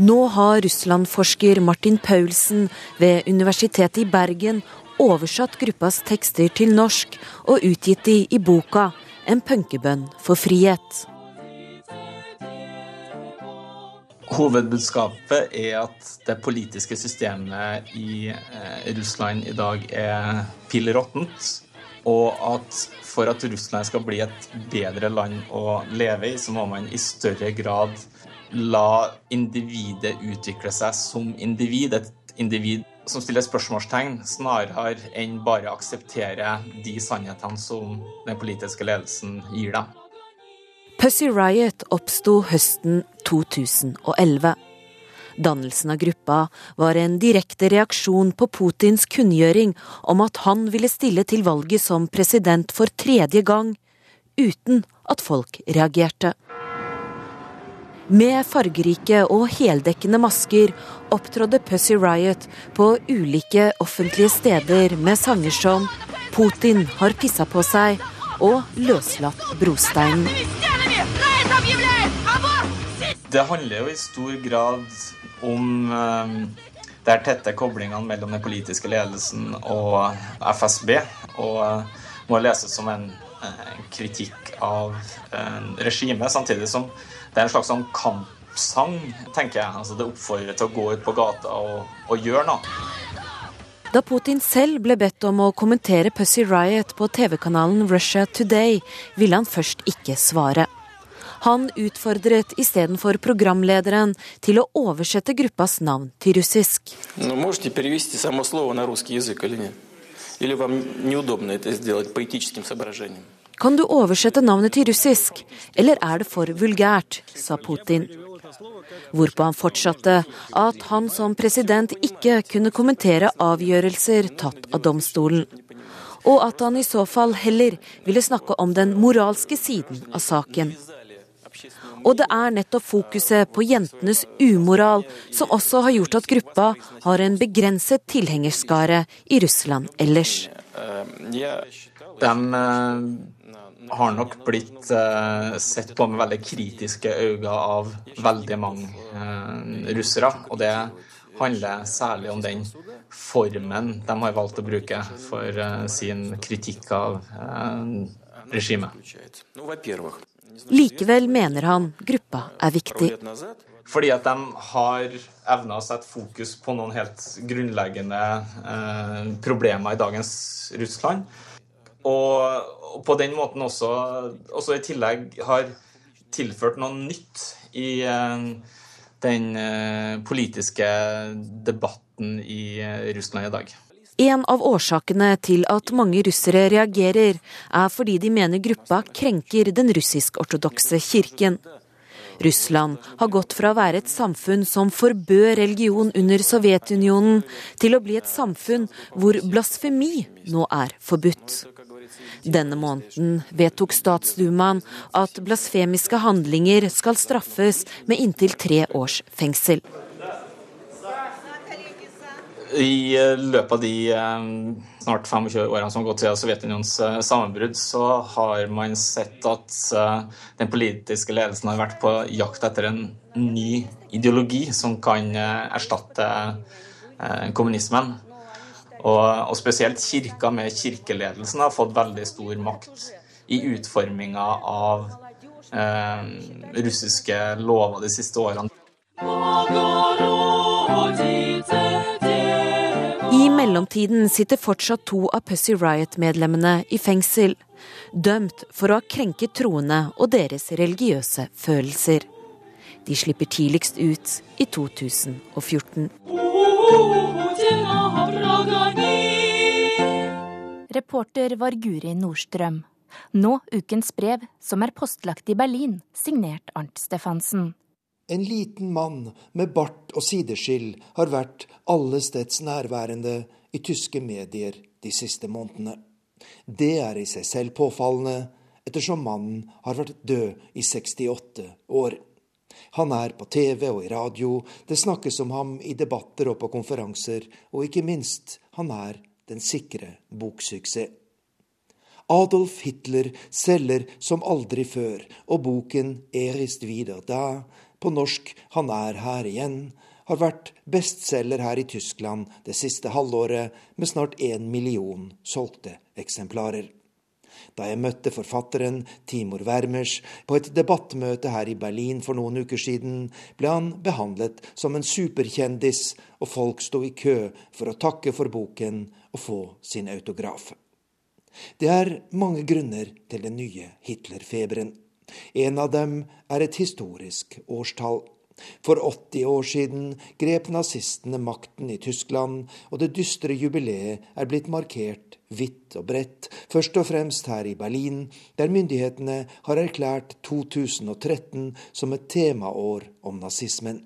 Nå har Russland-forsker Martin Paulsen ved Universitetet i Bergen oversatt gruppas tekster til norsk og utgitt de i boka 'En punkebønn for frihet'. Hovedbudskapet er at det politiske systemet i eh, Russland i dag er pill råttent. Og at for at Russland skal bli et bedre land å leve i, så må man i større grad la individet utvikle seg som individ. Et individ som stiller spørsmålstegn, snarere enn bare akseptere de sannhetene som den politiske ledelsen gir dem. Pussy Riot oppsto høsten 2011. Dannelsen av gruppa var en direkte reaksjon på Putins kunngjøring om at han ville stille til valget som president for tredje gang, uten at folk reagerte. Med fargerike og heldekkende masker opptrådde Pussy Riot på ulike offentlige steder med sanger som 'Putin har pissa på seg' og 'Løslatt brosteinen'. Det handler jo i stor grad om um, de tette koblingene mellom den politiske ledelsen og FSB. Og uh, må leses som en uh, kritikk av regimet, samtidig som det er en slags sånn kampsang, tenker jeg. Altså Det oppfordrer til å gå ut på gata og, og gjøre noe. Da Putin selv ble bedt om å kommentere Pussy Riot på TV-kanalen Russia Today, ville han først ikke svare. Han utfordret istedenfor programlederen til å oversette gruppas navn til russisk. Kan du oversette navnet til russisk, eller er det for vulgært, sa Putin. Hvorpå han fortsatte at han som president ikke kunne kommentere avgjørelser tatt av domstolen. Og at han i så fall heller ville snakke om den moralske siden av saken. Og det er nettopp fokuset på jentenes umoral som også har gjort at gruppa har en begrenset tilhengerskare i Russland ellers. De eh, har nok blitt uh, sett på med veldig kritiske øyne av veldig mange uh, russere. Og det handler særlig om den formen de har valgt å bruke for sin kritikk av regimet. Likevel mener han gruppa er viktig. Fordi at de har evna å sette fokus på noen helt grunnleggende problemer i dagens Russland og, på den måten også, også, i tillegg har tilført noe nytt i eh, den eh, politiske debatten i eh, Russland i dag. En av årsakene til at mange russere reagerer, er fordi de mener gruppa krenker den russisk-ortodokse kirken. Russland har gått fra å være et samfunn som forbød religion under Sovjetunionen, til å bli et samfunn hvor blasfemi nå er forbudt. Denne måneden vedtok statsdumaen at blasfemiske handlinger skal straffes med inntil tre års fengsel. I eh, løpet av de eh, snart 25 årene som har gått siden Sovjetunionens eh, sammenbrudd, så har man sett at den politiske ledelsen har vært på jakt etter en ny ideologi som kan erstatte kommunismen. Og, spesielt kirka med kirkeledelsen har fått veldig stor makt i utforminga av russiske lover de siste årene. Mellomtiden sitter fortsatt to av Pussy Riot-medlemmene i fengsel, dømt for å ha krenket troende og deres religiøse følelser. De slipper tidligst ut i 2014. Reporter var Guri Nordstrøm. Nå ukens brev, som er postlagt i Berlin, signert Arnt Stefansen. En liten mann med bart og sideskill har vært allesteds nærværende i tyske medier de siste månedene. Det er i seg selv påfallende, ettersom mannen har vært død i 68 år. Han er på TV og i radio, det snakkes om ham i debatter og på konferanser, og ikke minst, han er den sikre boksuksess. Adolf Hitler selger som aldri før, og boken Er ist wieder da, på norsk Han er her igjen, har vært bestselger her i Tyskland det siste halvåret, med snart én million solgte eksemplarer. Da jeg møtte forfatteren Timor Wermers på et debattmøte her i Berlin for noen uker siden, ble han behandlet som en superkjendis, og folk sto i kø for å takke for boken og få sin autograf. Det er mange grunner til den nye Hitlerfeberen. En av dem er et historisk årstall. For 80 år siden grep nazistene makten i Tyskland, og det dystre jubileet er blitt markert vidt og bredt, først og fremst her i Berlin, der myndighetene har erklært 2013 som et temaår om nazismen.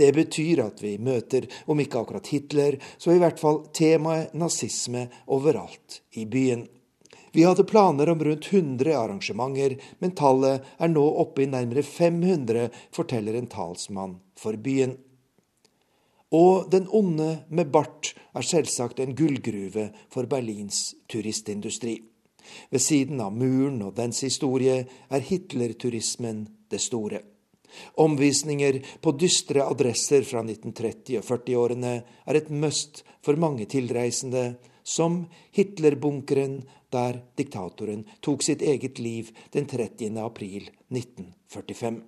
Det betyr at vi møter, om ikke akkurat Hitler, så i hvert fall temaet nazisme overalt i byen. Vi hadde planer om rundt 100 arrangementer, men tallet er nå oppe i nærmere 500, forteller en talsmann for byen. Og den onde med bart er selvsagt en gullgruve for Berlins turistindustri. Ved siden av muren og dens historie er Hitler-turismen det store. Omvisninger på dystre adresser fra 1930- og 40-årene er et must for mange tilreisende, som Hitlerbunkeren, der diktatoren tok sitt eget liv den 30. april 1945.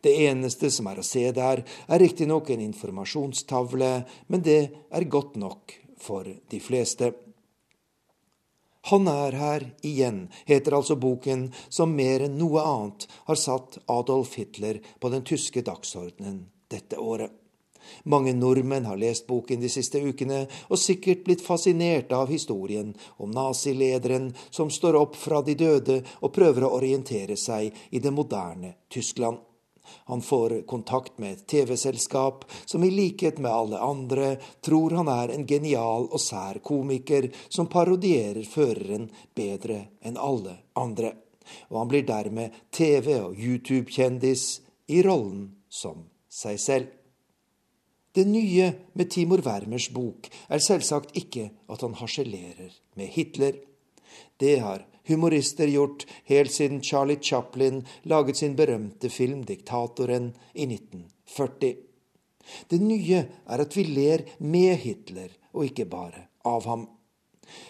Det eneste som er å se der, er riktignok en informasjonstavle, men det er godt nok for de fleste. Han er her igjen, heter altså boken som mer enn noe annet har satt Adolf Hitler på den tyske dagsordenen dette året. Mange nordmenn har lest boken de siste ukene og sikkert blitt fascinert av historien om nazilederen som står opp fra de døde og prøver å orientere seg i det moderne Tyskland. Han får kontakt med et TV-selskap som i likhet med alle andre tror han er en genial og sær komiker som parodierer føreren bedre enn alle andre. Og han blir dermed TV- og YouTube-kjendis i rollen som seg selv. Det nye med Timor Wermers bok er selvsagt ikke at han harselerer med Hitler. Det har humorister gjort helt siden Charlie Chaplin laget sin berømte film 'Diktatoren' i 1940. Det nye er at vi ler med Hitler, og ikke bare av ham.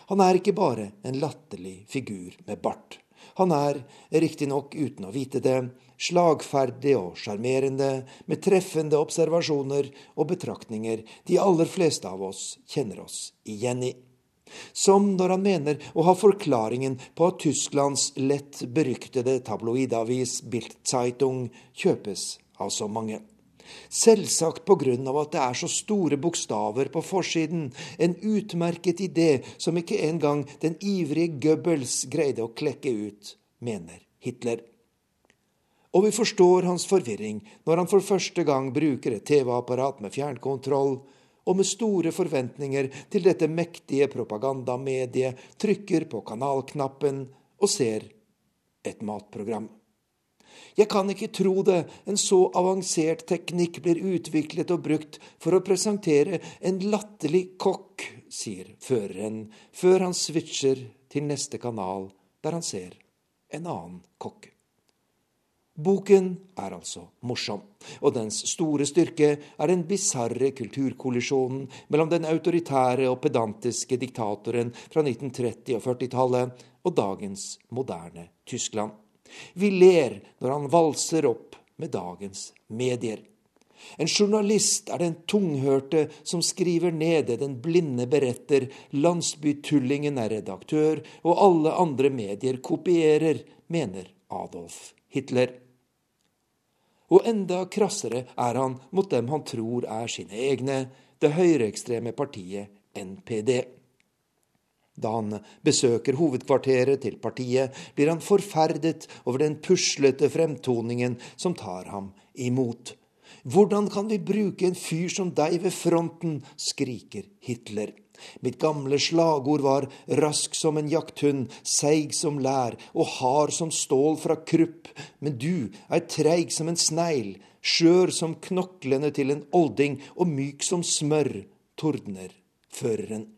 Han er ikke bare en latterlig figur med bart. Han er, riktignok uten å vite det, slagferdig og sjarmerende, med treffende observasjoner og betraktninger de aller fleste av oss kjenner oss igjen i. Som når han mener å ha forklaringen på at Tysklands lett beryktede tabloidavis Bild Zeitung kjøpes av så mange. Selvsagt på grunn av at det er så store bokstaver på forsiden, en utmerket idé som ikke engang den ivrige Goebbels greide å klekke ut, mener Hitler. Og vi forstår hans forvirring når han for første gang bruker et TV-apparat med fjernkontroll, og med store forventninger til dette mektige propagandamediet trykker på kanalknappen og ser et matprogram. Jeg kan ikke tro det, en så avansert teknikk blir utviklet og brukt for å presentere en latterlig kokk, sier føreren, før han switcher til neste kanal, der han ser en annen kokk. Boken er altså morsom, og dens store styrke er den bisarre kulturkollisjonen mellom den autoritære og pedantiske diktatoren fra 1930- og 40-tallet og dagens moderne Tyskland. Vi ler når han valser opp med dagens medier. En journalist er den tunghørte som skriver ned det den blinde beretter, landsbytullingen er redaktør, og alle andre medier kopierer, mener Adolf Hitler. Og enda krassere er han mot dem han tror er sine egne, det høyreekstreme partiet NPD. Da han besøker hovedkvarteret til partiet, blir han forferdet over den puslete fremtoningen som tar ham imot. Hvordan kan vi bruke en fyr som deg ved fronten, skriker Hitler. Mitt gamle slagord var rask som en jakthund, seig som lær og hard som stål fra krupp, men du er treig som en snegl, skjør som knoklene til en olding og myk som smør, tordner føreren.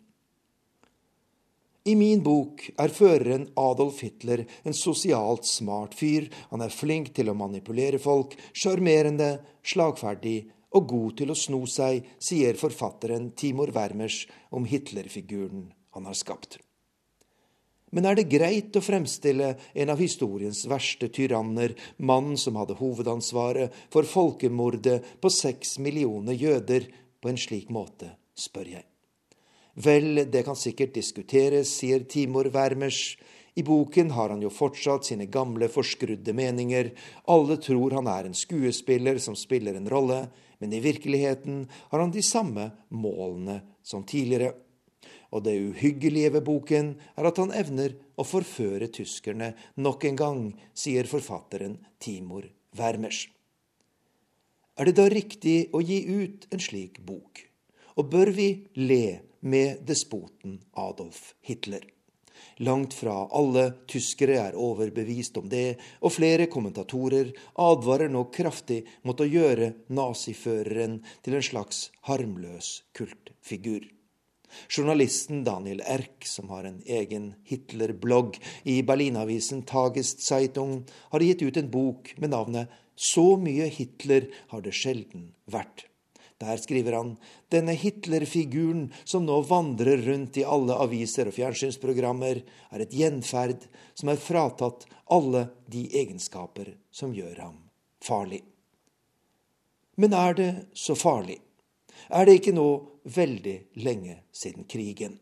I min bok er føreren Adolf Hitler en sosialt smart fyr. Han er flink til å manipulere folk, sjarmerende, slagferdig og god til å sno seg, sier forfatteren Timor Wermers om Hitler-figuren han har skapt. Men er det greit å fremstille en av historiens verste tyranner, mannen som hadde hovedansvaret for folkemordet på seks millioner jøder, på en slik måte, spør jeg. Vel, det kan sikkert diskuteres, sier Timor Wermers. I boken har han jo fortsatt sine gamle, forskrudde meninger. Alle tror han er en skuespiller som spiller en rolle, men i virkeligheten har han de samme målene som tidligere. Og det uhyggelige ved boken er at han evner å forføre tyskerne nok en gang, sier forfatteren Timor Wermers. Er det da riktig å gi ut en slik bok? Og bør vi le med despoten Adolf Hitler? Langt fra alle tyskere er overbevist om det, og flere kommentatorer advarer nå kraftig mot å gjøre naziføreren til en slags harmløs kultfigur. Journalisten Daniel Erk, som har en egen Hitler-blogg i Berlinavisen Tagest Zeitung, har gitt ut en bok med navnet Så mye Hitler har det sjelden vært. Der skriver han denne Hitler-figuren som nå vandrer rundt i alle aviser og fjernsynsprogrammer, er et gjenferd som er fratatt alle de egenskaper som gjør ham farlig. Men er det så farlig? Er det ikke nå veldig lenge siden krigen?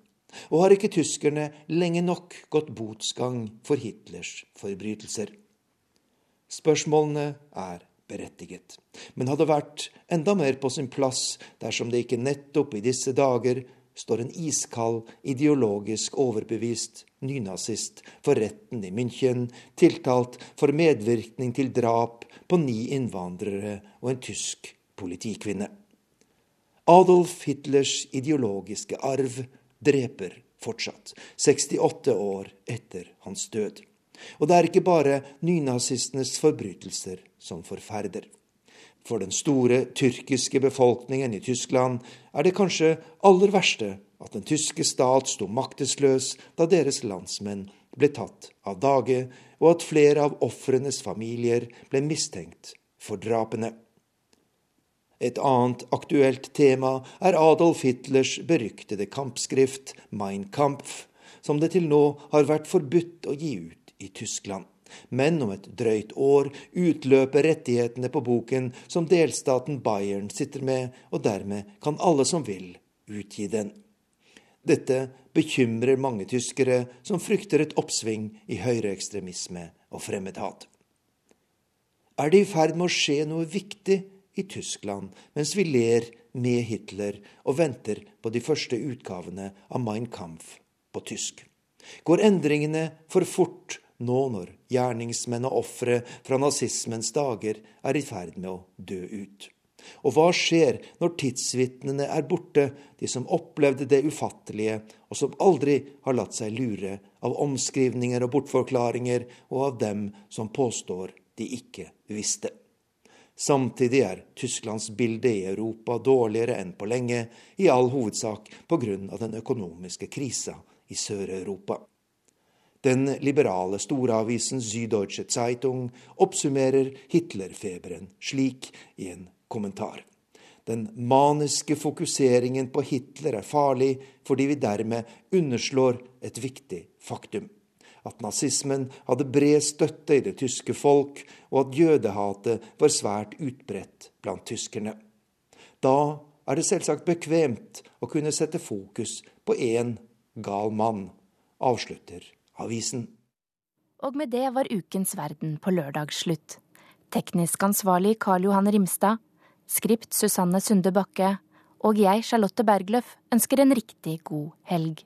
Og har ikke tyskerne lenge nok gått botsgang for Hitlers forbrytelser? Spørsmålene er berettiget, men hadde vært enda mer på sin plass dersom det ikke nettopp i disse dager står en iskald, ideologisk overbevist nynazist for retten i München, tiltalt for medvirkning til drap på ni innvandrere og en tysk politikvinne. Adolf Hitlers ideologiske arv dreper fortsatt, 68 år etter hans død. Og det er ikke bare nynazistenes forbrytelser som forferder. For den store tyrkiske befolkningen i Tyskland er det kanskje aller verste at den tyske stat sto maktesløs da deres landsmenn ble tatt av dage, og at flere av ofrenes familier ble mistenkt for drapene. Et annet aktuelt tema er Adolf Hitlers beryktede kampskrift Mein Kampf, som det til nå har vært forbudt å gi ut i Tyskland. Men om et drøyt år utløper rettighetene på boken som delstaten Bayern sitter med, og dermed kan alle som vil, utgi den. Dette bekymrer mange tyskere som frykter et oppsving i høyreekstremisme og fremmedhat. Er det i ferd med å skje noe viktig i Tyskland mens vi ler med Hitler og venter på de første utgavene av Mein Kampf på tysk? Går endringene for fort nå når gjerningsmenn og ofre fra nazismens dager er i ferd med å dø ut. Og hva skjer når tidsvitnene er borte, de som opplevde det ufattelige, og som aldri har latt seg lure av omskrivninger og bortforklaringer, og av dem som påstår de ikke visste? Samtidig er Tysklands bilde i Europa dårligere enn på lenge, i all hovedsak pga. den økonomiske krisa i Sør-Europa. Den liberale storavisen Süddeutsche Zeitung oppsummerer Hitlerfeberen slik i en kommentar. Den maniske fokuseringen på Hitler er farlig fordi vi dermed underslår et viktig faktum. At nazismen hadde bred støtte i det tyske folk, og at jødehatet var svært utbredt blant tyskerne. Da er det selvsagt bekvemt å kunne sette fokus på én gal mann, avslutter avisen. Og med det var ukens Verden på lørdag slutt. Teknisk ansvarlig Karl Johan Rimstad, skript Susanne Sunde Bakke, og jeg, Charlotte Bergløff, ønsker en riktig god helg.